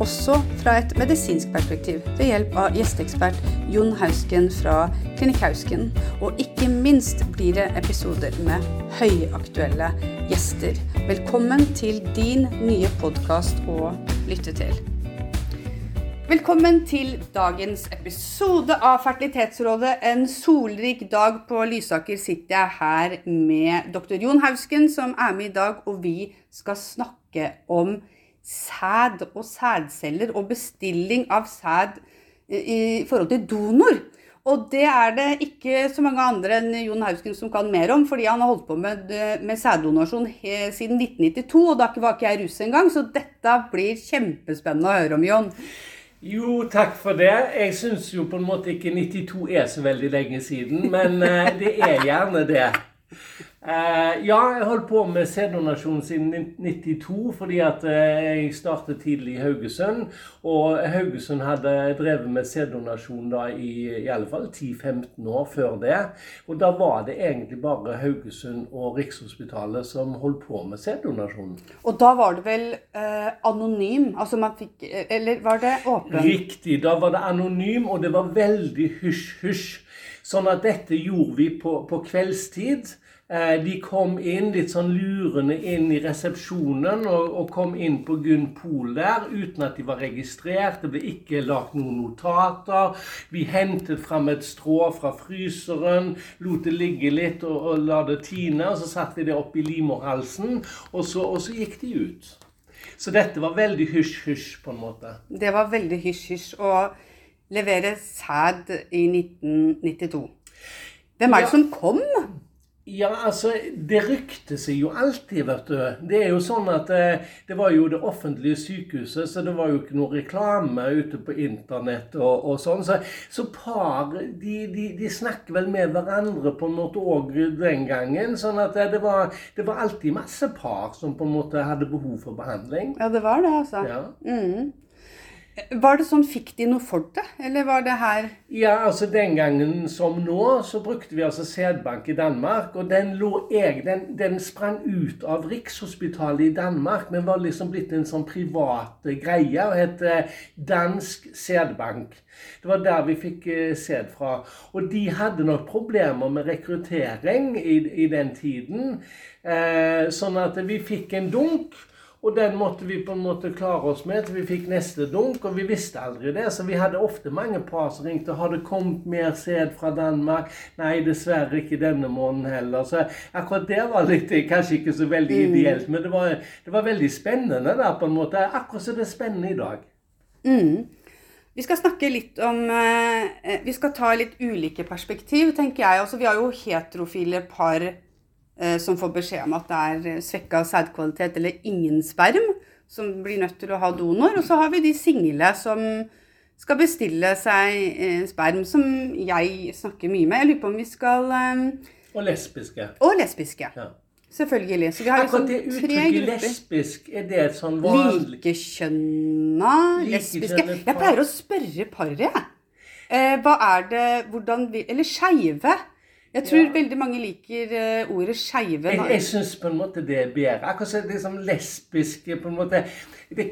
også fra et medisinsk perspektiv ved hjelp av gjesteekspert Jon Hausken fra Klinikk Hausken. Og ikke minst blir det episoder med høyaktuelle gjester. Velkommen til din nye podkast å lytte til. Velkommen til dagens episode av Fertilitetsrådet. En solrik dag på Lysaker sitter jeg her med doktor Jon Hausken, som er med i dag, og vi skal snakke om sæd og sædceller og bestilling av sæd i forhold til donor. Og det er det ikke så mange andre enn Jon Hausken som kan mer om, fordi han har holdt på med, med sæddonasjon siden 1992, og da var ikke jeg russ engang, så dette blir kjempespennende å høre om, Jon. Jo, takk for det. Jeg syns jo på en måte ikke 92 er så veldig lenge siden, men uh, det er gjerne det. Uh, ja, jeg holdt på med sæddonasjon siden 92 fordi at uh, jeg startet tidlig i Haugesund. Og Haugesund hadde drevet med sæddonasjon da i i alle fall 10-15 år før det. Og da var det egentlig bare Haugesund og Rikshospitalet som holdt på med sæddonasjon. Og da var det vel uh, anonym? Altså man fikk Eller var det åpen? Riktig. Da var det anonym, og det var veldig hysj-hysj. Sånn at dette gjorde vi på, på kveldstid. De kom inn litt sånn lurende inn i resepsjonen og, og, kom inn på Gunn Pol der uten at de var registrert. Det ble ikke lagt noen notater. Vi hentet fram et strå fra fryseren, lot det ligge litt og, og la det tine. og Så satte vi det opp i livmorhalsen, og så, og så gikk de ut. Så dette var veldig hysj-hysj, på en måte. Det var veldig hysj-hysj å levere sæd i 1992. Hvem er det ja. som kom? Ja, altså, det rykte seg jo alltid, vet du. Det er jo sånn at eh, det var jo det offentlige sykehuset, så det var jo ikke noe reklame ute på internett og, og sånn. Så, så, par de, de, de, snakker vel med hverandre på en måte òg den gangen. Sånn at det var, det var, alltid masse par som på en måte hadde behov for behandling. Ja, det var det, altså. Ja. Mm. Var det sånn, Fikk de noe for det, eller var det her Ja, altså Den gangen som nå, så brukte vi altså sædbank i Danmark. Og den lå jeg, den, den, sprang ut av Rikshospitalet i Danmark, men var liksom blitt en sånn privat greie og het Dansk sædbank. Det var der vi fikk eh, sæd fra. Og de hadde nok problemer med rekruttering i, i den tiden. Eh, sånn at vi fikk en dunk. Og den måtte vi på en måte klare oss med til vi fikk neste dunk, og vi visste aldri det. Så vi hadde ofte mange par som ringte har det kommet mer sæd fra Danmark. Nei, dessverre ikke denne måneden heller. Så akkurat det var litt, kanskje ikke så veldig mm. ideelt, men det var, det var, veldig spennende der på en måte. Akkurat som det er spennende i dag. Mm. Vi skal snakke litt om eh, Vi skal ta litt ulike perspektiv, tenker jeg. Altså, vi har jo heterofile par Eh, som får beskjed om at det er eh, svekka sædkvalitet eller ingen sperm, som blir nødt til å ha donor. Og så har vi de single som skal bestille seg eh, sperm, som jeg snakker mye med. Jeg lurer på om vi skal Og lesbiske. Og lesbiske. Ja. Selvfølgelig. Så vi har liksom det uttrykket lesbisk, er det et sånn vanlig Likekjønna lesbiske. Jeg pleier å spørre paret, jeg. Hva er det Hvordan vi Eller skeive. Jeg tror ja. veldig mange liker uh, ordet skeive. Jeg, jeg syns på en måte det er bedre. Akkurat som liksom lesbiske på en måte det,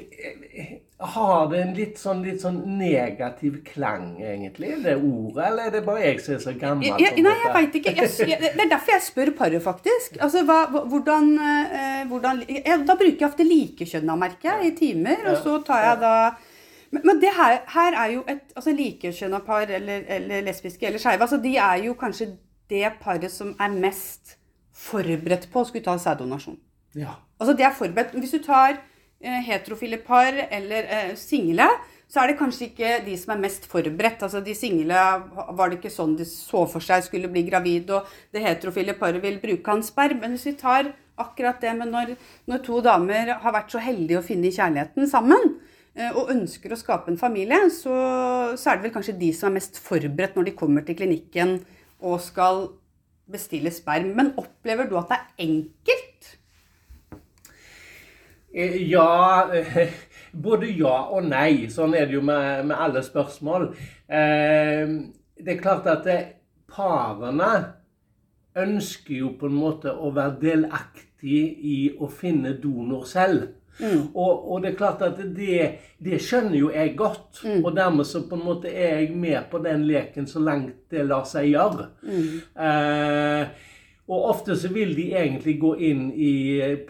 Har det en litt sånn, litt sånn negativ klang, egentlig, det ordet? Eller er det bare jeg som er så gammel? Jeg, jeg, nei, jeg veit ikke. Det er derfor jeg spør paret, faktisk. Altså, hva, hvordan, hvordan Da bruker jeg ofte likekjønna, merker jeg, i timer. Og så tar jeg da men, men det her, her, er jo et altså likekjønna par, eller, eller lesbiske eller skeive, altså de er jo kanskje det paret som er mest forberedt på å skulle ta sæddonasjon. Ja. Altså det er forberedt. Hvis du tar eh, heterofile par eller eh, single, så er det kanskje ikke de som er mest forberedt. Altså De single var det ikke sånn de så for seg skulle bli gravid, og det heterofile paret vil bruke hans sperm. Men hvis vi tar akkurat det med når, når to damer har vært så heldige å finne kjærligheten sammen, eh, og ønsker å skape en familie, så, så, er det vel kanskje de som er mest forberedt når de kommer til klinikken og skal bestille sperm. Men opplever du at det er enkelt? Eh, ja Både ja og nei. Sånn er det jo med, med alle spørsmål. Eh, det er klart at parene ønsker jo på en måte å være delaktig i å finne donor selv. Mm. Og, og, det er klart at det, det skjønner jo jeg godt. Mm. Og dermed så på en måte er jeg med på den leken så langt det lar seg gjøre. Mm. Eh, og ofte så vil de egentlig gå inn i,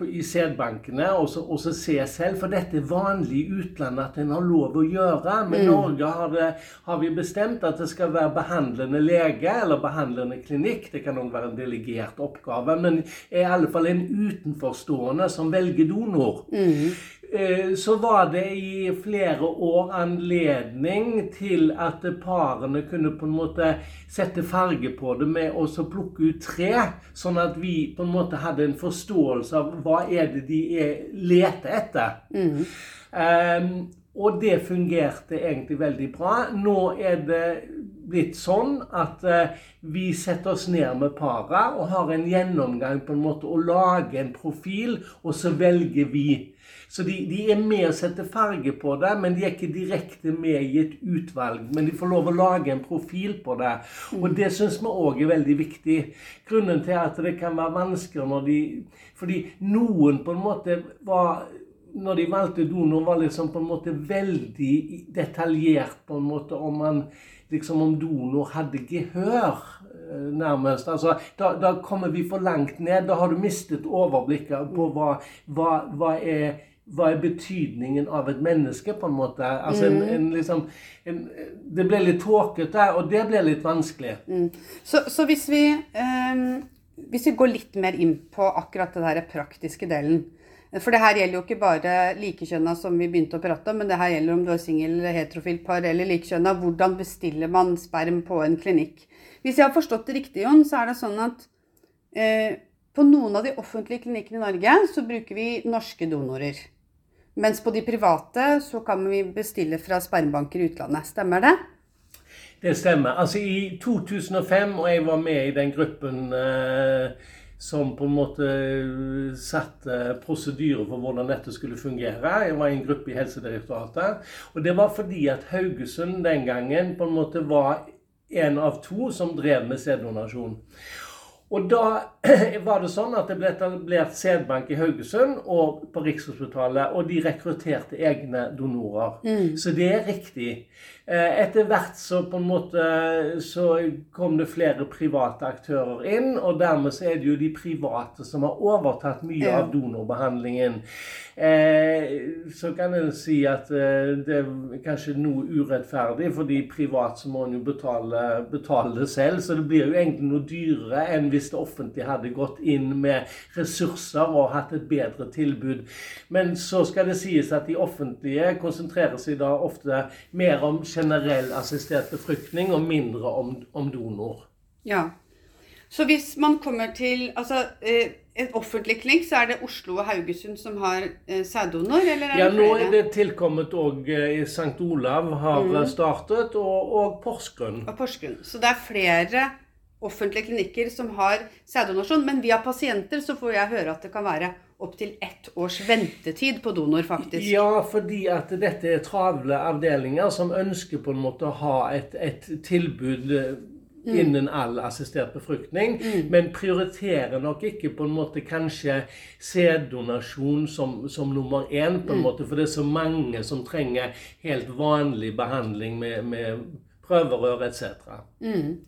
i sædbankene og, og, så se selv, for dette er vanlig i utlandet at en har lov å gjøre. Men i mm. Norge har, det, har, vi bestemt at det skal være behandlende lege eller behandlende klinikk. Det kan også være en delegert oppgave, men er i alle fall en utenforstående som velger donor. Mm. Eh, så var det i flere år anledning til at parene kunne på en måte sette farge på det med å plukke ut tre, sånn at vi på en måte hadde en forståelse av hva er det de er, leter etter. Mm. Um, og det fungerte egentlig veldig bra. Nå er det blitt sånn at uh, vi setter oss ned med paret og har en gjennomgang på en måte og lager en profil, og så velger vi så de, de, er med å sette farge på det, men de er ikke direkte med i et utvalg. Men de får lov å lage en profil på det. Og det syns vi òg er veldig viktig. Grunnen til at det kan være vanskelig når de Fordi noen på en måte var når de valgte donor, var liksom på en måte veldig detaljert på en måte om man liksom om donor hadde gehør, eh, nærmest. Altså, da, da, kommer vi for langt ned. Da har du mistet overblikket på hva, hva, hva er hva er betydningen av et menneske, på en måte? Altså mm. en, liksom, en, det ble litt tåkete, og det ble litt vanskelig. Mm. Så, så, hvis vi um, hvis vi går litt mer inn på akkurat den der praktiske delen For det her gjelder jo ikke bare likekjønna som vi begynte å prate om, men det her gjelder om du er singel, heterofilt par eller likekjønna. Hvordan bestiller man sperm på en klinikk? Hvis jeg har forstått det riktig, Jon, så er det sånn at eh, på noen av de offentlige klinikkene i Norge så bruker vi norske donorer. Mens på de private så kan vi bestille fra spermbanker i utlandet. Stemmer det? Det stemmer. Altså I 2005, og jeg var med i den gruppen eh, som på en måte eh, satte prosedyrer for hvordan dette skulle fungere. Jeg var i en gruppe i Helsedirektoratet. Og det var fordi at Haugesund den gangen på en måte var en av to som drev med sæddonasjon. Og da var det sånn at det ble etablert sædbank i Haugesund og på Rikshospitalet, og de rekrutterte egne donorer. Mm. Så det er riktig. Eh, etter hvert så på en måte så kom det flere private aktører inn, og dermed så er det jo de private som har overtatt mye av donorbehandlingen. Eh, så kan en si at eh, det er kanskje noe urettferdig, fordi privat så må en jo betale, betale det selv. Så det blir jo egentlig noe dyrere enn hvis det offentlige hadde gått inn med ressurser og hatt et bedre tilbud. Men så skal det sies at de offentlige konsentrerer seg da ofte mer om generell assistert befruktning og mindre om, om donor. Ja. Så hvis man kommer til altså, eh, et offentlig klinikk, så er det Oslo og Haugesund som har eh, sæddonor? eller er ja, nå er det tilkommet òg i St. Olav har mm. startet, og, og Porsgrunn. Og Porsgrunn. Så det er flere offentlige klinikker som har sæddonasjon. Men via pasienter så får jeg høre at det kan være opptil ett års ventetid på donor, faktisk. Ja, fordi at dette er travle avdelinger som ønsker på en måte å ha et, et tilbud eh, mm. innen all assistert befruktning, mm. men prioriterer nok ikke på en måte kanskje sæddonasjon som, som, nummer én, på en mm. måte, for det er så mange som trenger helt vanlig behandling med, med prøverør etc. Mm.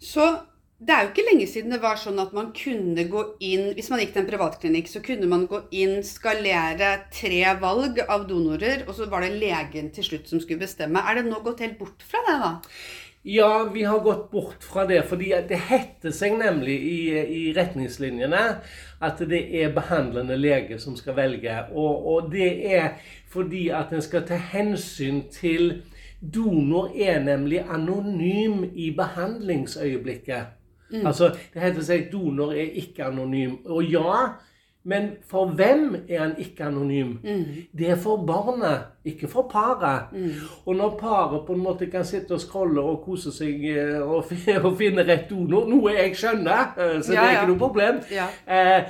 Så det er jo ikke lenge siden det var sånn at man kunne gå inn Hvis man gikk til en privatklinikk, så kunne man gå inn, skalere tre valg av donorer, og så var det legen til slutt som skulle bestemme. Er det nå gått helt bort fra det, da? Ja, vi har gått bort fra det. fordi det heter seg nemlig i, i retningslinjene at det er behandlende lege som skal velge. Og, og det er fordi at en skal ta hensyn til Donor er nemlig anonym i behandlingsøyeblikket. Mm. Altså, Det heter seg donor er ikke anonym. Og ja, Men for hvem er han ikke anonym? Det er for barnet, ikke for paret. Og når paret på en måte kan sitte og scrolle og kose seg eh, og, og finne rett donor, noe jeg skjønner, eh, så det Ja, er ja. ikke noe problem, Ja. eh,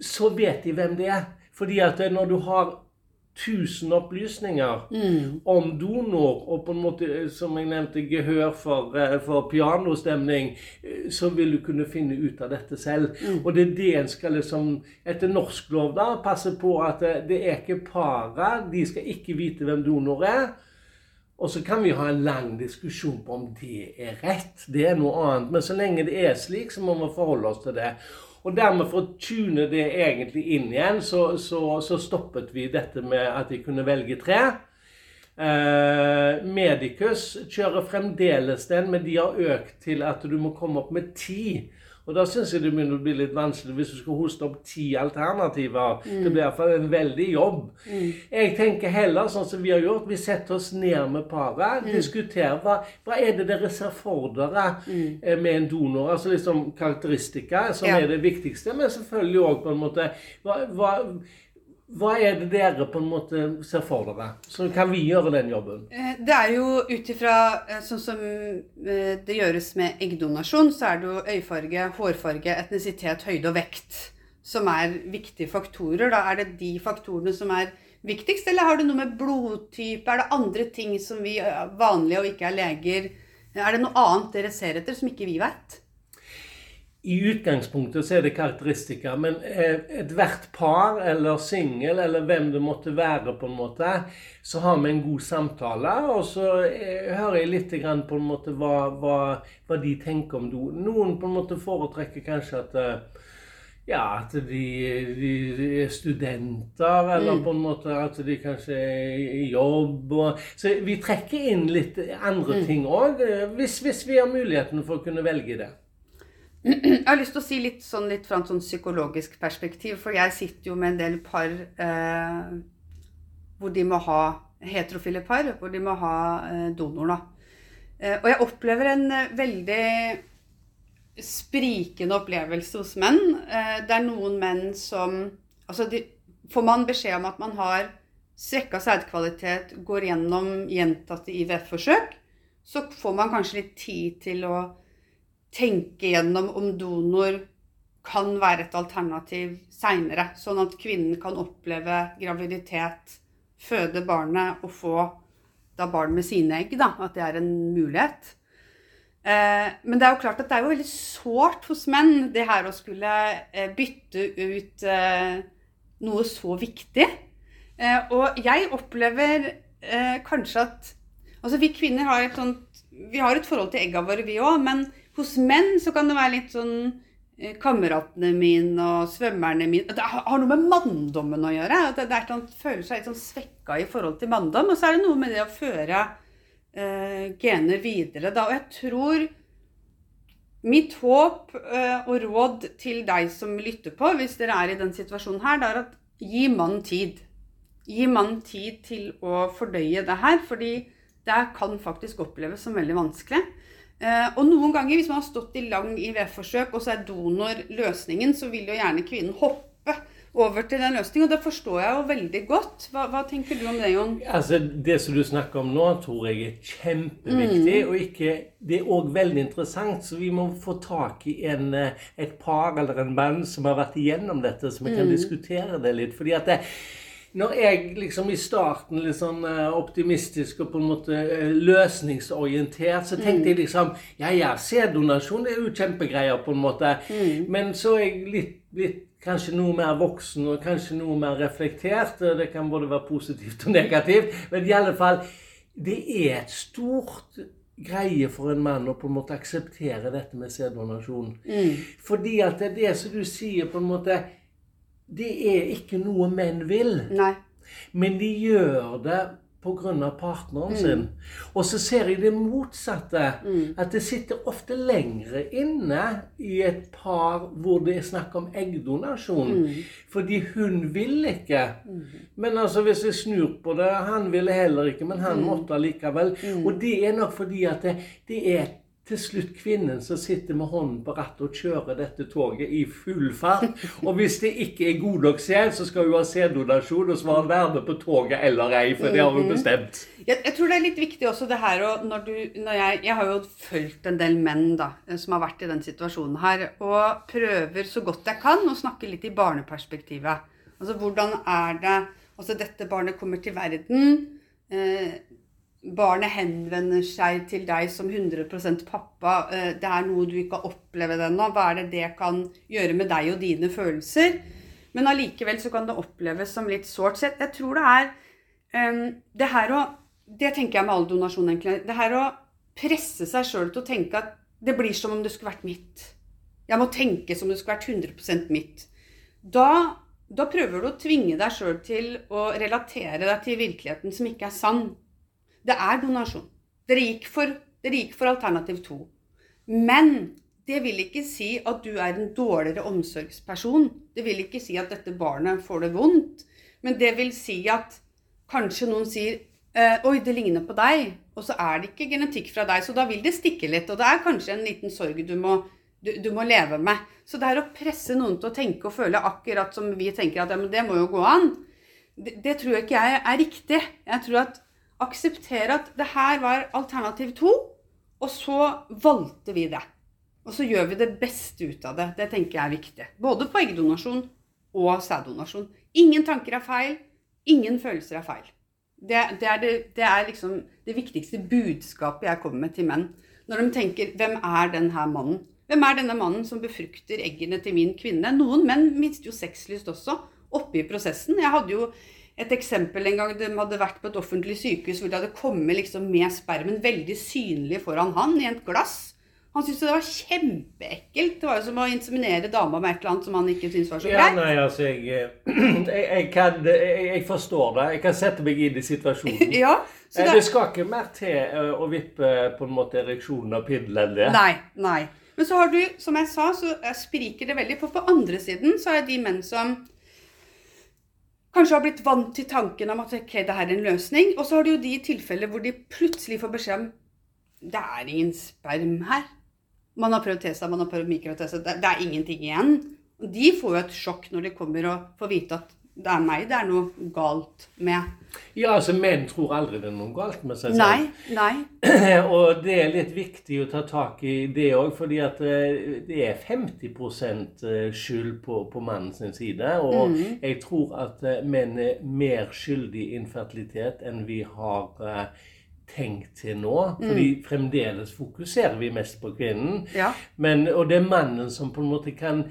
så vet de hvem det er. Fordi at eh, når du har 1000 opplysninger Mm. om donor, og på en måte, eh, som jeg nevnte, gehør for, eh, for pianostemning, eh, så vil du kunne finne ut av dette selv. Og det er det en skal liksom, etter norsk lov da, passe på at det er ikke paret, de skal ikke vite hvem donor er. Og så kan vi ha en lang diskusjon på om det er rett. Det er noe annet. Men så lenge det er slik, så må vi forholde oss til det. Og dermed for å tune det egentlig inn igjen, så, så, så stoppet vi dette med at de kunne velge tre. Eh, Medicus kjører fremdeles den, men de har økt til at du må komme opp med ti. Og da syns jeg det begynner å bli litt vanskelig hvis du skal hoste opp ti alternativer. Det blir iallfall en veldig jobb. Jeg tenker heller sånn som vi har gjort. Vi setter oss ned med paret, diskuterer hva, hva er det dere ser for dere mm. med en donor. Altså liksom karakteristika, som Ja. er det viktigste, men selvfølgelig òg på en måte hva, hva, hva er det dere på en måte ser for dere? Så kan vi gjøre den jobben. Eh, Det er jo ut ifra eh, sånn som eh, det gjøres med eggdonasjon, så er det jo øyefarge, hårfarge, etnisitet, høyde og vekt som er viktige faktorer. Da er det de faktorene som er viktigst, eller har det noe med blodtype? Er det andre ting som vi vanlige og ikke er leger? Er det noe annet dere ser etter som ikke vi vet? I utgangspunktet så er det karakteristikker, men eh, ethvert par eller singel eller hvem det måtte være, på en måte, så har vi en god samtale. Og så eh, hører jeg litt grann på en måte hva, hva, hva de tenker om do. Noen på en måte foretrekker kanskje at eh, ja, at de, de, de er studenter, eller på en måte at de kanskje er i jobb. Og, så vi trekker inn litt andre ting òg, hvis, hvis vi har muligheten for å kunne velge det. Jeg har lyst til å si litt, sånn, litt fra et sånn psykologisk perspektiv, for jeg sitter jo med en del par eh, hvor de må ha heterofile par, hvor de må ha eh, donor. Eh, og jeg opplever en eh, veldig sprikende opplevelse hos menn. Eh, det er noen menn som Altså, de, får man beskjed om at man har svekka sædkvalitet, går gjennom gjentatte IVF-forsøk, så får man kanskje litt tid til å tenke gjennom om donor kan være et alternativ seinere. Sånn at kvinnen kan oppleve graviditet, føde barnet og få da barn med sine egg. Da, at det er en mulighet. Eh, men det er jo klart at det er jo veldig sårt hos menn det her å skulle eh, bytte ut eh, noe så viktig. Eh, og jeg opplever eh, kanskje at Altså vi kvinner har et sånt Vi har et forhold til egga våre, vi òg, men hos menn så kan det være litt sånn eh, Kameratene mine og svømmerne mine Det har noe med manndommen å gjøre. At det er sånn, føler seg litt sånn svekka i forhold til manndom. Og så er det noe med det å føre eh, gener videre, da. Og jeg tror Mitt håp eh, og råd til deg som lytter på, hvis dere er i den situasjonen her, det er at gi mannen tid. Gi mannen tid til å fordøye det her, fordi det kan faktisk oppleves som veldig vanskelig. Eh, og noen ganger, hvis man har stått i lang IVF-forsøk, og så er donor løsningen, så vil jo gjerne kvinnen hoppe over til den løsningen. Og det forstår jeg jo veldig godt. Hva, hva tenker du om det, Jon? Altså, Det som du snakker om nå, tror jeg er kjempeviktig. og ikke, Det er òg veldig interessant, så vi må få tak i en, eh, et par eller en mann som har vært igjennom dette, så vi kan diskutere det litt. fordi at det, når jeg liksom i starten litt sånn eh, optimistisk og på en måte eh, løsningsorientert, så tenkte jeg liksom Ja, ja, sæddonasjon er jo kjempegreier, på en måte. Men så er jeg litt, litt kanskje noe mer voksen og kanskje noe mer reflektert. Det kan både være positivt og negativt. Men i alle fall, det er et stort greie for en mann å på en måte akseptere dette med sæddonasjon. Fordi at det er det som du sier, på en måte Det er ikke noe menn vil. Nei. Men de gjør det pga. partneren sin. Og så ser jeg det motsatte. At det sitter ofte lengre inne i et par hvor det er snakk om eggdonasjon. Fordi hun vil ikke. Men altså hvis jeg snur på det Han ville heller ikke, men han måtte allikevel. Og det er nok fordi at det, det er til slutt kvinnen som sitter med hånden på rattet og kjører dette toget i full fart. Og hvis det ikke er god nok sæd, så skal hun ha sæddonasjon, og så må hun være med på toget eller ei, for det har hun bestemt. Jeg, jeg, tror det er litt viktig også det her og når du, når jeg, jeg har jo fulgt en del menn da, som har vært i den situasjonen her, og prøver så godt jeg kan å snakke litt i barneperspektivet. Altså hvordan er det Altså dette barnet kommer til verden. Eh, barnet henvender seg til deg som 100% pappa. Eh, det er noe du ikke har opplevd ennå. Hva er det det kan gjøre med deg og dine følelser? Men allikevel så kan det oppleves som litt sårt. Så jeg tror det er um, det her å Det tenker jeg med all donasjon, egentlig. Det her å presse seg sjøl til å tenke at det blir som om det skulle vært mitt. Jeg må tenke som om det skulle vært 100% mitt. Da, da prøver du å tvinge deg sjøl til å relatere deg til virkeligheten som ikke er sann. Det er donasjon. Dere gikk for, dere gikk for alternativ to. Men det vil ikke si at du er en dårligere omsorgsperson. Det vil ikke si at dette barnet får det vondt. Men det vil si at kanskje noen sier eh, Oi, det ligner på deg. Og så er det ikke genetikk fra deg, så da vil det stikke litt. Og det er kanskje en liten sorg du må, du, du må leve med. Så det er å presse noen til å tenke og føle akkurat som vi tenker at ja, det må jo gå an, det, det tror jeg ikke jeg er riktig. Jeg tror at akseptere at det her var alternativ to, og så valgte vi det. Og så gjør vi det beste ut av det. Det tenker jeg er viktig. Både på eggdonasjon og sæddonasjon. Ingen tanker er feil. Ingen følelser er feil. Det, det, er det, det, er liksom det viktigste budskapet jeg kommer med til menn. Når de tenker 'Hvem er denne mannen?' Hvem er denne mannen som befrukter eggene til min kvinne? Noen menn mister jo sexlyst også oppe i prosessen. Jeg hadde jo et eksempel en gang de hadde vært på et offentlig sykehus hvor de hadde kommet liksom med spermen veldig synlig foran han i et glass. Han syntes det var kjempeekkelt. Det var jo som å inseminere dama med et eller annet som han ikke syntes var så greit. Ja, nei, altså, jeg, jeg, jeg, kan, jeg, forstår det. Jeg kan sette meg inn i situasjonen. ja, det, det, skal ikke mer til eh, å vippe på en måte ereksjonen av pinnen enn det. Nei, nei. Men så har du, som jeg sa, så spriker det veldig. For på andre siden så er de menn som kanskje har blitt vant til tanken om at ok, det her er en løsning. Og så har du jo de tilfeller hvor de plutselig får beskjed om det er ingen sperm her. Man har prøvd testa, man har prøvd mikrotesta, det, det er ingenting igjen. De får jo et sjokk når de kommer og får vite at det er meg det er noe galt med. Ja, altså menn tror aldri det er noe galt med seg selv. Nei, nei. og det er litt viktig å ta tak i det òg, fordi at eh, det er 50 eh, skyld på, på mannens side. Og mm. jeg tror at eh, menn er mer skyldig i infertilitet enn vi har tenkt til nå. Fordi mm. fremdeles fokuserer vi mest på kvinnen. Ja. Men, og det er mannen som på en måte kan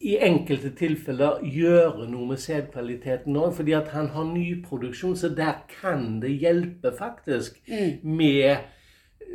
i enkelte tilfeller gjøre noe med sædkvaliteten òg, fordi at han har nyproduksjon. Så der kan det hjelpe, faktisk, mm. med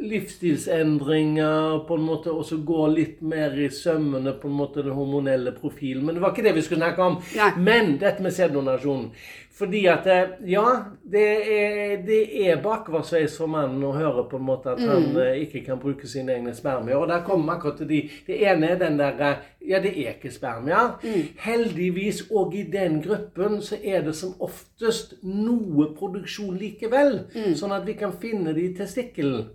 livsstilsendringer, på en måte, og så gå litt mer i sømmene på en måte den hormonelle profilen. Men det var ikke det vi skulle snakke om. Nei. Men dette med sæddonasjon. Fordi at eh, Ja, det er, det er bakoversveis for mannen å høre på en måte at mm. han uh, ikke kan bruke sine egne spermier. Og der kommer akkurat til de Det ene er den der eh, Ja, det er ikke spermier. Mm. Heldigvis, og i den gruppen, så er det som oftest noe produksjon likevel. Mm. Sånn at vi kan finne det i testikkelen.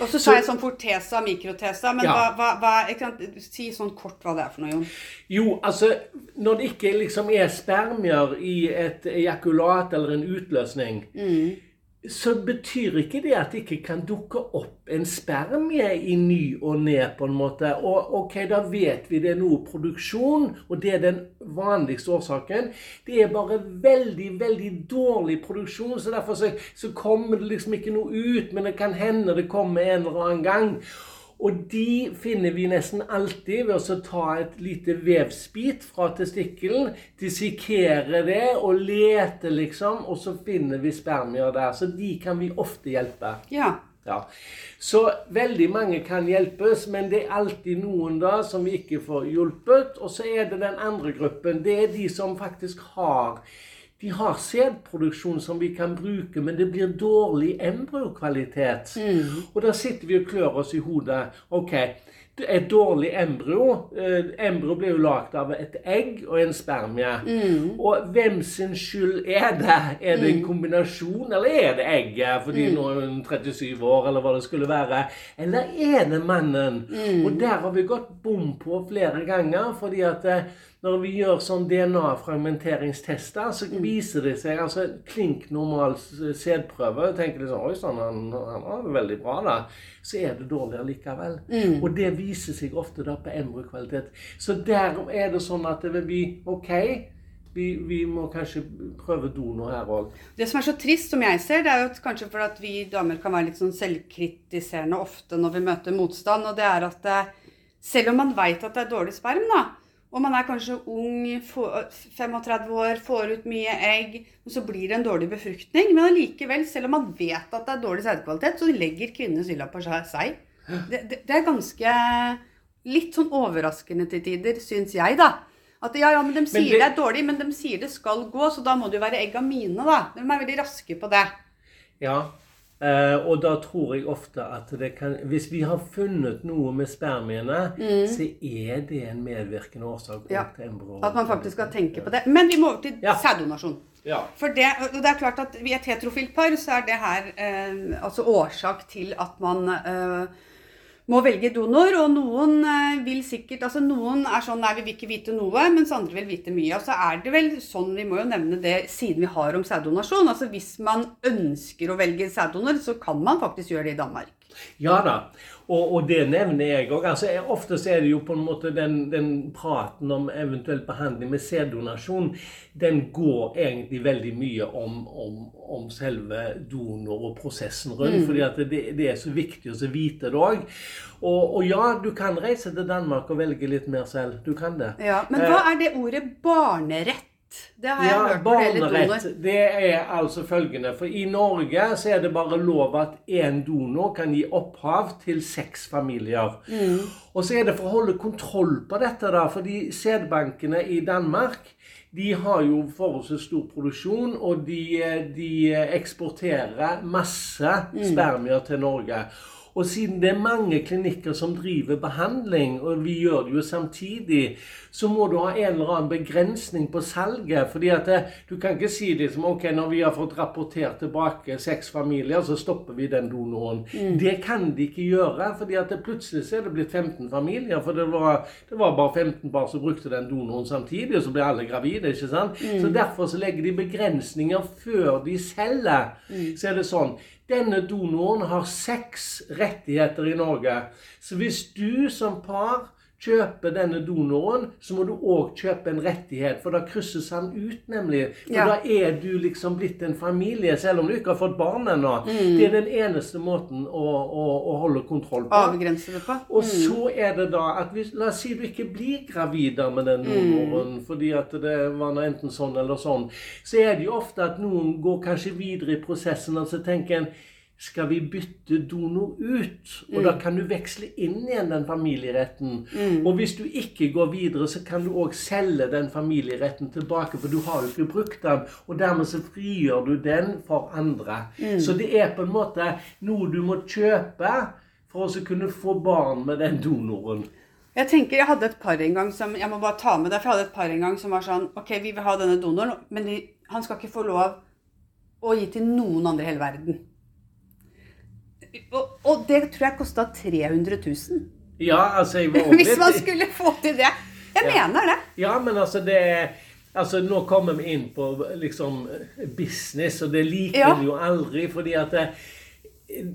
Og så sa jeg sånn fortesa, mikrotesa. Men ja. hva, hva, hva kan, si sånn kort hva det er for noe, Jon. Jo, altså Når det ikke liksom er spermier i et ejakulat eller en utløsning, mm så betyr ikke det at det ikke kan dukke opp en spermie i ny og ned, på en måte. Og ok, da vet vi det er noe produksjon, og det er den vanligste årsaken. Det er bare veldig, veldig dårlig produksjon, så derfor så, så kommer det liksom ikke noe ut. Men det kan hende det kommer en eller annen gang. Og de finner vi nesten alltid ved å ta et lite vevsbit fra testikkelen, dissekere det og lete, liksom, og så finner vi spermier der. Så de kan vi ofte hjelpe. Ja. ja. Så veldig mange kan hjelpes, men det er alltid noen da som vi ikke får hjulpet. Og så er det den andre gruppen. Det er de som faktisk har de har sædproduksjon som vi kan bruke, men det blir dårlig embryokvalitet. Mm. Og da sitter vi og klør oss i hodet. Ok, et dårlig embryo eh, Embryo blir jo lagd av et egg og en spermie. Mm. Og hvem sin skyld er det? Er det en kombinasjon, eller er det egget fordi Mm. nå er hun 37 år, eller hva det skulle være? Eller er det mannen? Mm. Og der har vi gått bom på flere ganger, fordi at eh, når vi gjør sånn DNA-fragmenteringstester, så Mm. viser det seg altså klink normal sædprøve. tenker liksom, Oi sann, han, han det veldig bra, da. Så er det dårligere likevel. Mm. Og det viser seg ofte da på kvalitet. Så derom er det sånn at det vil bli OK. Vi, vi må kanskje prøve donor her òg. Det som er så trist, som jeg ser, det er jo kanskje for at vi damer kan være litt sånn selvkritiserende ofte når vi møter motstand, og det er at eh, selv om man veit at det er dårlig sperm, da, og man er kanskje ung, 35 år, får ut mye egg, og så blir det en dårlig befruktning, men allikevel, selv om man vet at det er dårlig sædkvalitet, så legger kvinnene skylda på seg. Det, det, det er ganske litt sånn overraskende til tider, syns jeg, da. At ja, ja, men De sier det- det, er dårlig, men de sier det skal gå, så da må det jo være egga mine, da. De er veldig raske på det. Ja. Uh, og da tror jeg ofte at det kan Hvis vi har funnet noe med spermiene, så er det en medvirkende årsak Mm. Ja. til embryo. At man faktisk skal tenke på det. Men vi må over til Ja. sæddonasjon. Ja. For det, og det er klart at I et heterofilt par så er det her uh, altså årsak til at man eh, må velge donor. Og noen eh, vil sikkert altså Noen er sånn nei, vi vil ikke vite noe, mens andre vil vite mye. Og så er det vel sånn, vi må jo nevne det siden vi har om sæddonasjon. altså Hvis man ønsker å velge sæddonor, så kan man faktisk gjøre det i Danmark. Ja da, og, og det nevner jeg òg. Altså, ofte er det jo på en måte den, den praten om eventuell behandling med sæddonasjon, den går egentlig veldig mye om, om, om selve donor og prosessen rundt. fordi at det, det er så viktig å så vite det òg. Og, og ja, du kan reise til Danmark og velge litt mer selv. Du kan det. Ja, Men hva er det ordet barnerett? Det har jeg Ja, hørt barnerett. Det er altså følgende. For i Norge så er det bare lov at én donor kan gi opphav til seks familier. Og så er det for å holde kontroll på dette, da. Fordi sædbankene i Danmark de har jo forholdsvis stor produksjon, og de, de eksporterer masse spermier til Norge. Og siden det er mange klinikker som driver behandling, og vi gjør det jo samtidig, så må du ha en eller annen begrensning på salget. fordi at det, du kan ikke si det som ok, når vi har fått rapportert tilbake seks familier, så stopper vi den donoren. Det kan de ikke gjøre, fordi at det plutselig så er det blitt 15 familier. For det var, det var bare 15 par som brukte den donoren samtidig, og så ble alle gravide. ikke sant? Så derfor så legger de begrensninger før de selger. Så er det sånn. Denne donoren har seks rettigheter i Norge. Så hvis du som par kjøper denne donoren, så må du òg kjøpe en rettighet, for da krysses han ut, nemlig. For Ja. da er du liksom blitt en familie, selv om du ikke har fått barn ennå. Det er den eneste måten å, å, å holde kontroll på. Avgrense det på. Og så er det da at hvis, La oss si du ikke blir gravid med den donoren fordi at det var noe enten sånn eller sånn. Så er det jo ofte at noen går kanskje videre i prosessen og så tenker en skal vi bytte donor ut? Og da kan du veksle inn igjen den familieretten. Og hvis du ikke går videre, så kan du òg selge den familieretten tilbake, for du har jo ikke brukt den. Og dermed så frigjør du den for andre. Så det er på en måte noe du må kjøpe for å kunne få barn med den donoren. Jeg tenker, jeg hadde et par en gang som jeg må bare ta med deg, for jeg hadde et par en gang som var sånn Ok, vi vil ha denne donoren, men han skal ikke få lov å gi til noen andre i hele verden. Og, og det tror jeg kosta 300 000. Ja, altså jeg var Hvis man skulle få til det. Jeg Ja. mener det. Ja, men altså det Altså, Nå kommer vi inn på liksom business, og det liker Ja. vi jo aldri. fordi at det,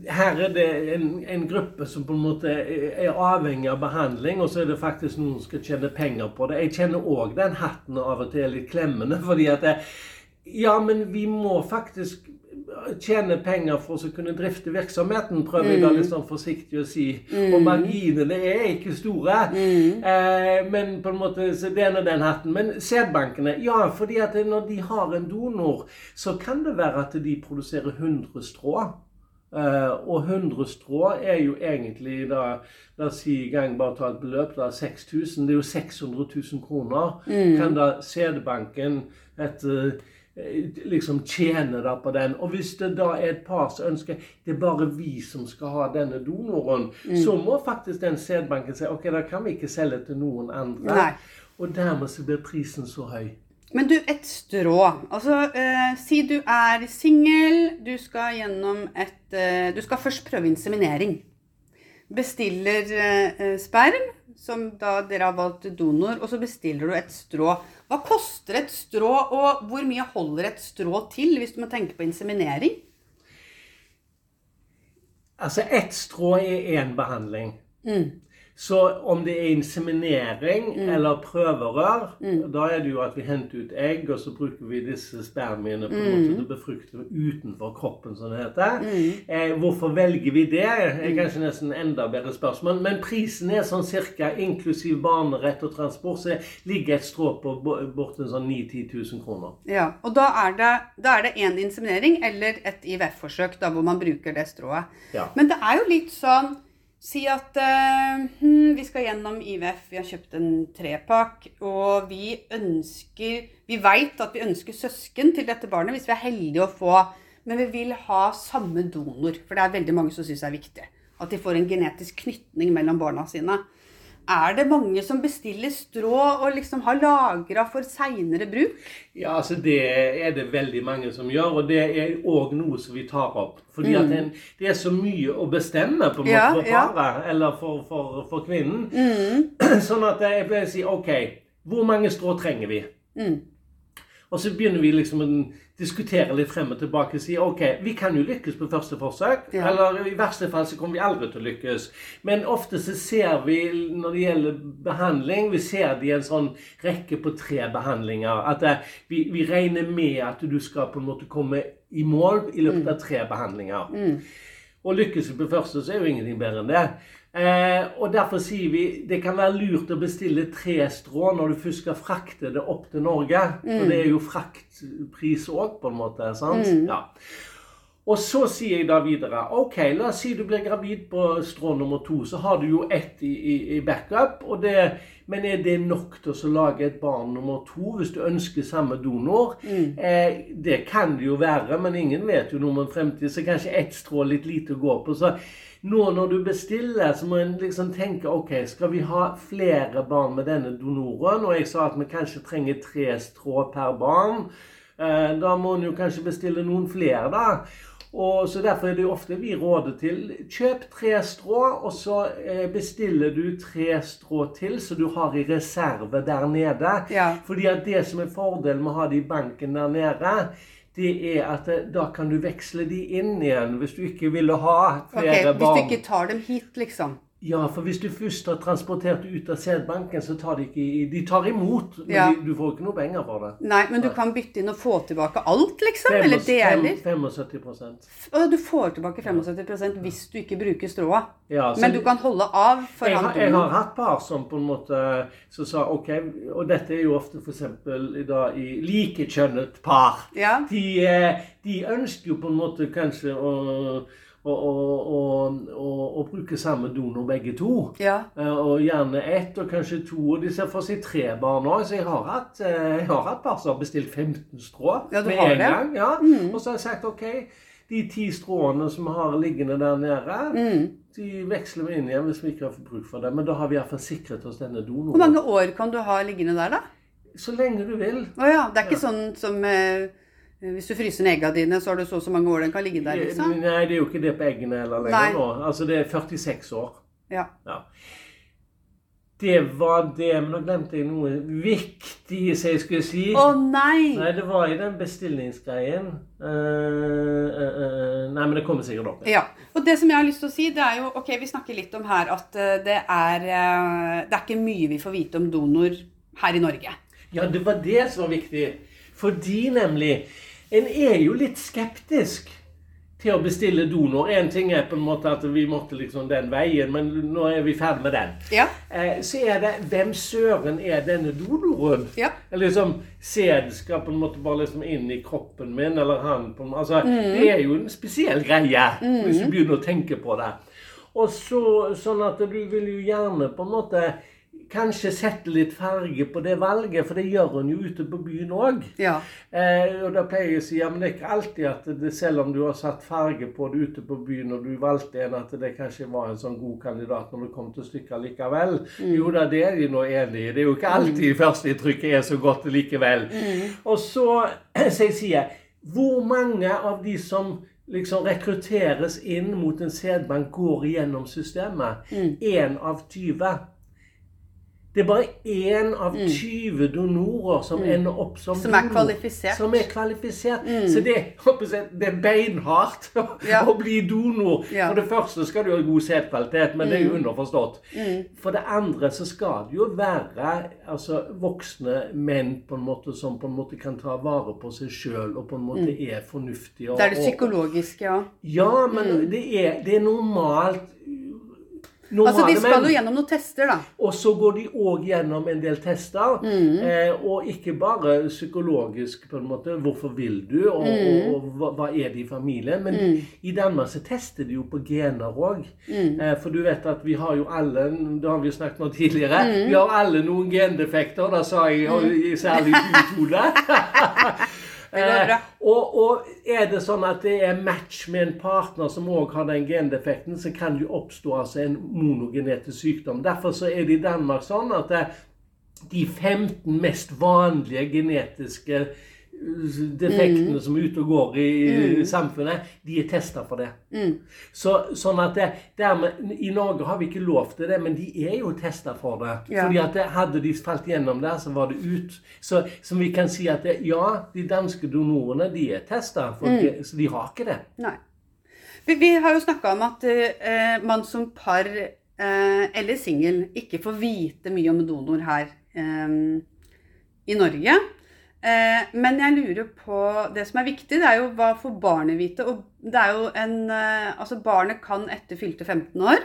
her er det en, en gruppe som på en måte er avhengig av behandling, og så er det faktisk noen som skal tjene penger på det. Jeg kjenner òg den hatten av og til er litt klemmende. fordi at det, Ja, men vi må faktisk tjene penger for å kunne drifte virksomheten, prøver jeg da litt sånn forsiktig å si. Og marginene er ikke store. Eh, men på en måte, så det er nå den hatten. Men sædbankene, ja, fordi at når de har en donor, så kan det være at de produserer 100 strå. Eh, og 100 strå er jo egentlig da La oss si gang bare ta et beløp, da 6000. Det er jo 600 000 kroner. Kan da sædbanken, etter eh, liksom tjene da på den. Og hvis det da er et par som ønsker det er bare vi som skal ha denne donoren, så må faktisk den sædbanken si ok, da kan vi ikke selge til noen andre. Nei. Og dermed så blir prisen så høy. Men du, et strå. Altså, eh, si du er singel, du skal gjennom et eh, Du skal først prøve inseminering. Bestiller eh, sperm, som da dere har valgt donor, og så bestiller du et strå. Hva koster et strå, og hvor mye holder et strå til, hvis du må tenke på inseminering? Altså, ett strå er én behandling. Mm. Så om det er inseminering eller prøverør, da er det jo at vi henter ut egg, og så bruker vi disse spermiene på en måte til å befrukte utenfor kroppen, som det heter. Eh, hvorfor velger vi det? er kanskje nesten enda bedre spørsmål. Men prisen er sånn cirka, inklusiv barnerett og transport, så ligger et strå på bo- bortimot sånn 9 10 000 kroner. Ja, og da er det, da er det en inseminering eller et IVF-forsøk da, hvor man bruker det strået. Ja. Men det er jo litt sånn Si at uh, vi skal gjennom IVF, vi har kjøpt en trepakk, og vi ønsker Vi veit at vi ønsker søsken til dette barnet hvis vi er heldige å få Men vi vil ha samme donor, for det er veldig mange som syns det er viktig. At de får en genetisk knytning mellom barna sine. Er det mange som bestiller strå og liksom har lagra for seinere bruk? Ja, altså Det er det veldig mange som gjør, og det er òg noe som vi tar opp. Fordi at en, det er så mye å bestemme på en måte Ja, for ja. eller for, for, for kvinnen. Sånn at jeg pleier å si OK, hvor mange strå trenger vi? Mm. Og så begynner vi liksom å diskutere litt frem og tilbake og si OK, vi kan jo lykkes på første forsøk. Ja. Eller i verste fall så kommer vi aldri til å lykkes. Men ofte så ser vi når det gjelder behandling, vi ser det i en sånn rekke på tre behandlinger. At eh, vi, vi regner med at du skal på en måte komme i mål i løpet av tre behandlinger. Og lykkes vi på første, så er jo ingenting bedre enn det. Eh, og Derfor sier vi det kan være lurt å bestille tre strå når du først skal frakte det opp til Norge. For det er jo fraktpris òg, på en måte. sant? Ja. Og så sier jeg da videre OK, la oss si du blir gravid på strå nummer to. Så har du jo ett i, i, i backup. Det, men er det nok til å lage et barn nummer to hvis du ønsker samme donor? Eh, det kan det jo være, men ingen vet jo noe om en fremtid. Så kanskje ett strå litt lite å gå på. Så nå når du bestiller, så må en liksom tenke OK, skal vi ha flere barn med denne donoren? Og jeg sa at vi kanskje trenger tre strå per barn. Eh, Da må en jo kanskje bestille noen flere, da. Og så Derfor er det jo ofte vi råder til kjøp tre strå, og så eh, bestiller du tre strå til, så du har i reserve der nede. Ja. Fordi at det som er fordelen med å ha det i banken der nede, det er at eh, da kan du veksle de inn igjen hvis du ikke ville ha flere Ok, barn. Hvis du ikke tar dem hit, liksom. Ja, for hvis du først har transportert ut av sædbanken, så tar de ikke i- De tar imot, men Ja. de, du får ikke noe penger for det. Nei, men du kan bytte inn og få tilbake alt, liksom? Eller deler? 75 Og du får tilbake 75 hvis du ikke bruker strået. Ja, Men du kan holde av for jeg, har, jeg har hatt par som på en måte som sa OK Og dette er jo ofte f.eks. i likekjønnet par. Ja. De, eh, de ønsker jo på en måte kanskje å, å, bruke samme donor begge to. Ja. Eh, Og gjerne ett og kanskje to. Og de ser for seg tre barn òg. Så jeg har hatt, eh, jeg har hatt par som har bestilt 15 strå Ja, med en det? Mm. gang. Ja. Og så har jeg sagt OK, de ti stråene som vi har liggende der nede, Mm. de veksler vi inn igjen hvis vi ikke har bruk for dem. Men da har vi iallfall sikret oss denne donoren. Hvor mange år kan du ha liggende der, da? Så lenge du vil. Å ja. Det er ikke sånn som eh, hvis du fryser ned eggene dine, så har du så og så mange år den kan ligge der, liksom? Nei, det er jo ikke det på eggene heller lenger nå. Altså det er 46 år. Ja. Ja. Det var det, men nå glemte jeg noe viktig som jeg skulle si. Å nei! Nei, det var i den bestillingsgreien. Uh, uh, uh, nei, men det kommer sikkert opp. Ja. Og det som jeg har lyst til å si, det er jo Ok, vi snakker litt om her at eh, det er eh, Det er ikke mye vi får vite om donor her i Norge. Ja, det var det som var viktig. Fordi nemlig En er jo litt skeptisk til å bestille donor. En ting er på en måte at vi måtte liksom den veien, men nå er vi ferdig med den. Ja. Eh, så er det hvem søren er denne donoren? Ja. Eller liksom sæd skal på en måte bare liksom inn i kroppen min, eller han på en måte. Altså, Det er jo en spesiell greie, hvis du begynner å tenke på det. Og så, sånn at du vil jo gjerne på en måte kanskje sette litt farge på det valget, for det gjør hun jo ute på byen òg. Ja. Eh, og da pleier jeg å si ja, men det er ikke alltid at det, selv om du har satt farge på det ute på byen, og du valgte en, at det kanskje var en sånn god kandidat når det kom til stykket likevel. Jo da, det er de nå enig i. Det er jo ikke alltid førsteinntrykket er så godt likevel. Og så, så jeg sier, hvor mange av de som liksom rekrutteres inn mot en sædbank, går igjennom systemet? Én av 20. Det er bare én av 20 donorer som ender opp som Som er donor. kvalifisert. Som er kvalifisert. Så det, det er beinhardt Ja. å bli donor. Ja. For det første skal du ha god sædkvalitet, men det er jo underforstått. For det andre så skal det jo være altså, voksne menn på en måte som på en måte kan ta vare på seg sjøl og på en måte er fornuftige. og- Det er det psykologiske, ja. Ja, men det, er, det er normalt Normale Altså, de skal jo gjennom noen tester, da. Og så går de òg gjennom en del tester. Mm. Eh, og ikke bare psykologisk, på en måte. Hvorfor vil du, og, Mm. og, og hva, hva er det i familien? Men i Danmark så tester de jo på gener òg. Mm. Eh, for du vet at vi har jo alle Det har vi jo snakket om tidligere. Mm. Vi har alle noen gendefekter. Da sa jeg og særlig du, Tone. Eh, og, og er det sånn at det er match med en partner som òg har den gendefekten, så kan det jo oppstå altså en monogenetisk sykdom. Derfor er det i Danmark sånn at de 15 mest vanlige genetiske defektene som er ute og går i mm. samfunnet, de er testa for det. Så, sånn at det, dermed, I Norge har vi ikke lov til det, men de er jo testa for det. Ja. Fordi at det, Hadde de falt gjennom der, så var det ut. Så, som vi kan si at det, ja, de danske donorene de er testa, så de har ikke det. Nei. Vi, vi har jo snakka om at uh, man som par uh, eller singel ikke får vite mye om donor her um, i Norge. Eh, men jeg lurer på Det som er viktig, det er jo hva får barnet vite? Og det er jo en eh, Altså, barnet kan etter fylte 15 år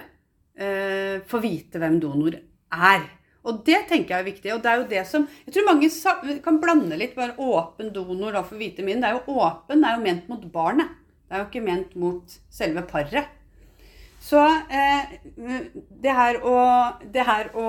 eh, få vite hvem donor er. Og det tenker jeg er viktig. Og det er jo det som Jeg tror mange kan blande litt bare åpen donor da for vite min. Det er jo åpen, det er jo ment mot barnet. Det er jo ikke ment mot selve paret. Så det her å, det her å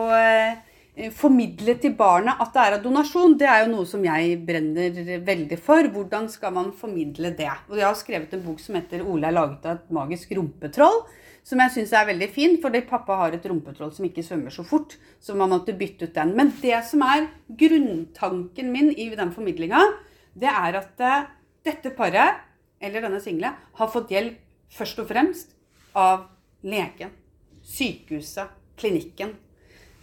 formidle til barna at det er av donasjon, det er jo noe som jeg brenner veldig for. Hvordan skal man formidle det? Og jeg har skrevet en bok som heter 'Ole er laget av et magisk rumpetroll'. Som jeg syns er veldig fin, fordi pappa har et rumpetroll som ikke svømmer så fort. Så man måtte bytte ut den. Men det som er grunntanken min i den formidlinga, det er at eh, dette paret, eller denne single, har fått hjelp først og fremst av legen, sykehuset, klinikken.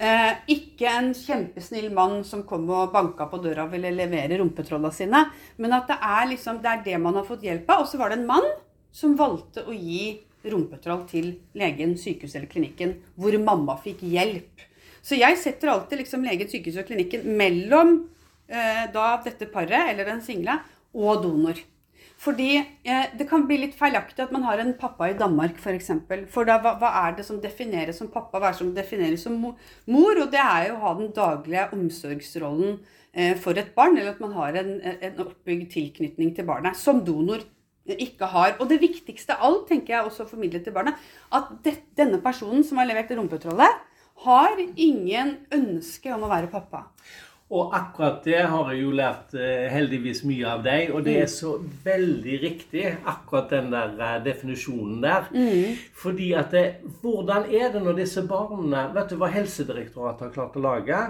Eh, ikke en kjempesnill mann som kom og banka på døra og ville levere rumpetrolla sine. Men at det er, liksom, det er det man har fått hjelp av. Og så var det en mann som valgte å gi rumpetroll til legen, sykehuset eller klinikken, hvor mamma fikk hjelp. Så jeg setter alltid liksom legen, sykehuset og klinikken mellom eh, da dette paret, eller den single, og donor. Fordi eh, det kan bli litt feilaktig at man har en pappa i Danmark. For, eksempel. for da, hva, hva er det som defineres som pappa, hva er det som defineres som mor? Og det er jo å ha den daglige omsorgsrollen eh, for et barn, eller at man har en, en oppbygd tilknytning til barnet, som donor ikke har. Og det viktigste av alt, tenker jeg også å formidle til barnet, at det, denne personen som har levert rumpetrollet, har ingen ønske om å være pappa. Og akkurat det har jeg jo lært eh, heldigvis mye av deg, og det er så veldig riktig, akkurat den der eh, definisjonen der. Fordi at det, Hvordan er det når disse barna Vet du hva Helsedirektoratet har klart å lage?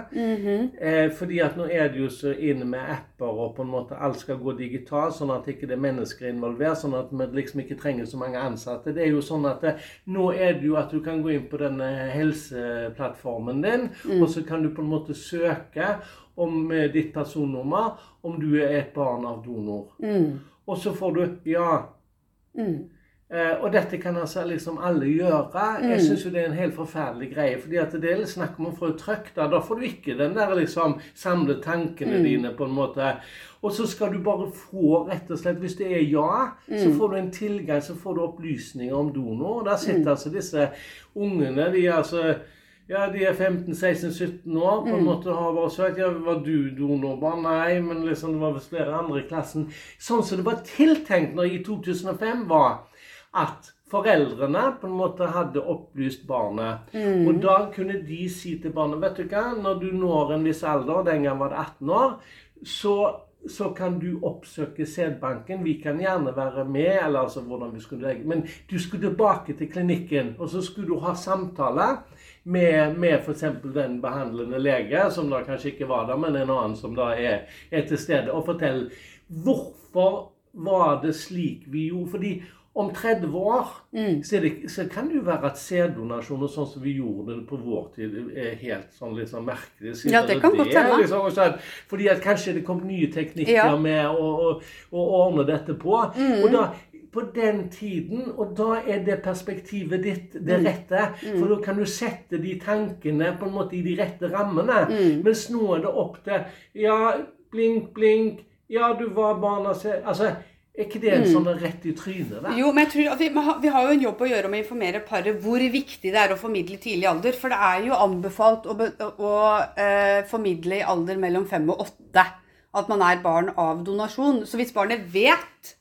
eh, fordi at nå er det jo så inne med apper, og på en måte alt skal gå digitalt, sånn at ikke det er mennesker involvert, sånn at vi liksom ikke trenger så mange ansatte. Det er jo sånn at det, Nå er det jo at du kan gå inn på denne helseplattformen din, og så kan du på en måte søke om eh, ditt personnummer, om du er et barn av donor. Og så får du ja. Eh, og dette kan altså liksom alle gjøre. Jeg syns jo det er en helt forferdelig greie. fordi at det er litt snakk om å få trøkk da. Da får du ikke den der liksom samle tankene dine på en måte. Og så skal du bare få, rett og slett, hvis det er ja, så får du en tilgang, så får du opplysninger om donor. Og der sitter altså disse ungene. de er altså ja, de er 15-16-17 år. på en måte har bare søkt. Ja, var du donorbarn? Nei, men liksom det var visst flere andre i klassen. Sånn som det var tiltenkt når i 2005 var at foreldrene på en måte hadde opplyst barnet. Mm. Og da kunne de si til barnet vet du hva, når du når en viss alder, den gang var det 18 år, så, så kan du oppsøke sædbanken. Vi kan gjerne være med, eller altså hvordan vi skulle legge Men du skulle tilbake til klinikken, og så skulle du ha samtale med, med f.eks. den behandlende lege, som da kanskje ikke var der, men en annen som da er, er til stede, og fortelle hvorfor var det slik vi gjorde. Fordi om 30 år Mm. så, det, så kan det jo være at sæddonasjoner sånn som vi gjorde det på vår tid, er helt sånn liksom merkelig. Ja, det kan kan godt hende. Liksom, fordi at kanskje det kom nye teknikker Ja. med å, å, å ordne dette på. Mm. Og da på den tiden, og da er det perspektivet ditt det Mm. rette. For da kan du sette de tankene på en måte i de rette rammene. Mm. Mens nå er det opp til Ja, blink, blink. Ja, du var barna Altså, er ikke det en sånn rett i trynet? da? Mm. Jo, men jeg tror at vi, vi har- jo en jobb å gjøre med å informere paret hvor viktig det er å formidle tidlig alder. For det er jo anbefalt å, å eh, formidle i alder mellom fem og åtte at man er barn av donasjon. Så hvis barnet vet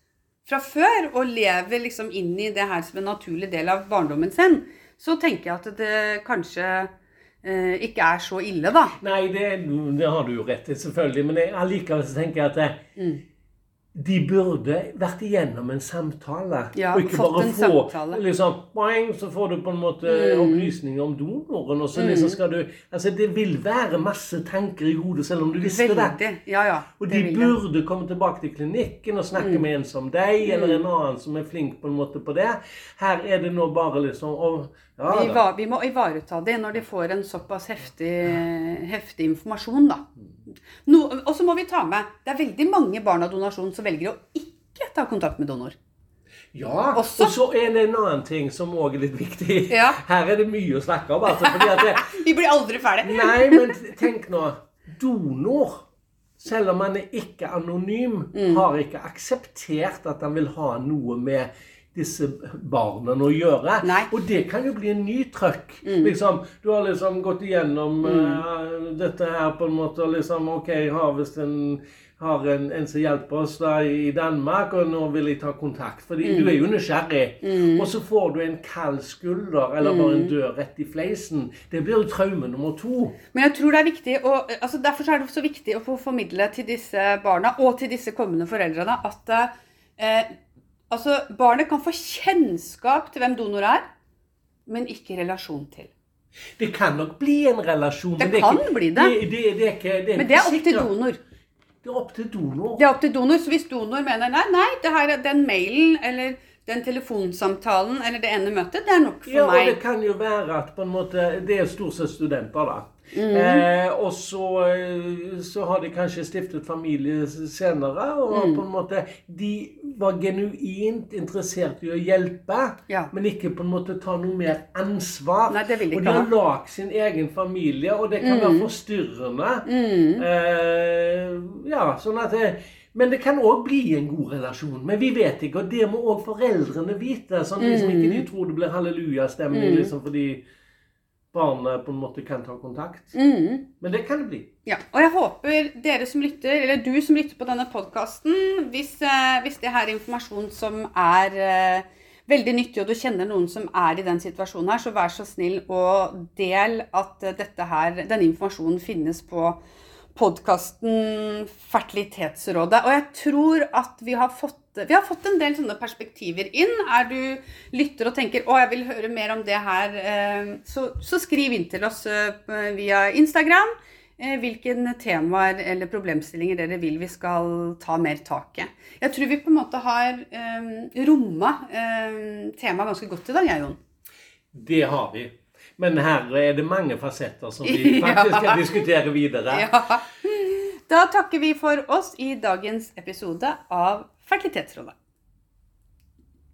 fra før og lever liksom inn i det her som en naturlig del av barndommen sin, så tenker jeg at det kanskje eh, ikke er så ille, da. Nei, det, det har du jo rett i, selvfølgelig. Men allikevel så tenker jeg at det, Mm. De burde vært igjennom en samtale. Ja, og ikke bare en få samtale. liksom, boing, så får du på en måte Mm. opplysninger om donoren. Og så liksom skal du Altså, det vil være masse tanker i hodet, selv om du visste det. Veldig. Ja, ja. Og det de burde jeg. komme tilbake til klinikken og snakke med en som deg, eller en annen som er flink på en måte på det. Her er det nå bare liksom å, ja, Vi, var, vi må ivareta det når de får en såpass heftig, heftig informasjon, da. No, og så må vi ta med Det er veldig mange barn av donasjon som velger å ikke ta kontakt med donor. Ja, Også- og så er det en annen ting som òg er litt viktig. Ja. Her er det mye å snakke om. altså, fordi at det, Vi blir aldri ferdig. Nei, men tenk nå. Donor, selv om han er ikke anonym, Mm. har ikke akseptert at han vil ha noe med disse barna å gjøre. Nei. Mm. Og det kan jo bli en ny trøkk. Liksom, du har liksom gått igjennom eh, dette her på en måte, og liksom OK, har visst en har en, en som hjelper oss da i Danmark, og nå vil jeg ta kontakt. Fordi Mm. du er jo nysgjerrig. Og så får du en kald skulder, eller bare Mm. en dør rett i fleisen. Det blir jo traume nummer to. Men jeg tror det er viktig å, altså Derfor er det så viktig å få formidle til disse barna og til disse kommende foreldrene at eh, altså barnet kan få kjennskap til hvem donor er, men ikke relasjon til. Det kan nok bli en relasjon. Det er kan ikke, bli det. Det, det, det er ikke, det Men det er opp til donor. Det er opp til donor. Det er opp til donor. Så hvis donor mener nei, nei, det her er den mailen eller den telefonsamtalen eller det ene møtet, det er nok for Ja, og det kan jo være at på en måte, det er stort sett studenter, da. Mhm. Eh, og så, eh, så har de kanskje stiftet familie senere, og mm. på en måte De var genuint interessert i å hjelpe, Ja. men ikke på en måte ta noe mer ansvar. Nei, og de har ha. lagd sin egen familie, og det kan være forstyrrende. Mm. Eh, ja, sånn at det, Men det kan òg bli en god relasjon. Men vi vet ikke, og det må òg foreldrene vite. Sånn liksom ikke Mm. de tror det blir hallelujastemning liksom fordi barnet på en måte kan ta kontakt. Mm. Men det kan det bli. Ja, og jeg håper dere som lytter, eller du som lytter på denne podkasten, hvis, eh, hvis det her er informasjon som er eh, veldig nyttig, og du kjenner noen som er i den situasjonen her, så vær så snill og del at eh, dette her, denne informasjonen finnes på podkasten Fertilitetsrådet. Og jeg tror at vi har fått vi har fått en del sånne perspektiver inn. Er du lytter og tenker å, jeg vil høre mer om det her, eh, så, så skriv inn til oss eh, via Instagram eh, hvilke temaer eller problemstillinger dere vil vi skal ta mer tak i. Jeg tror vi på en måte har eh, romma temaet ganske godt i dag, jeg, Jon. Det har vi. Men her er det mange fasetter som vi faktisk skal diskutere videre. Ja. Da takker vi for oss i dagens episode av Fertilitetsrådet.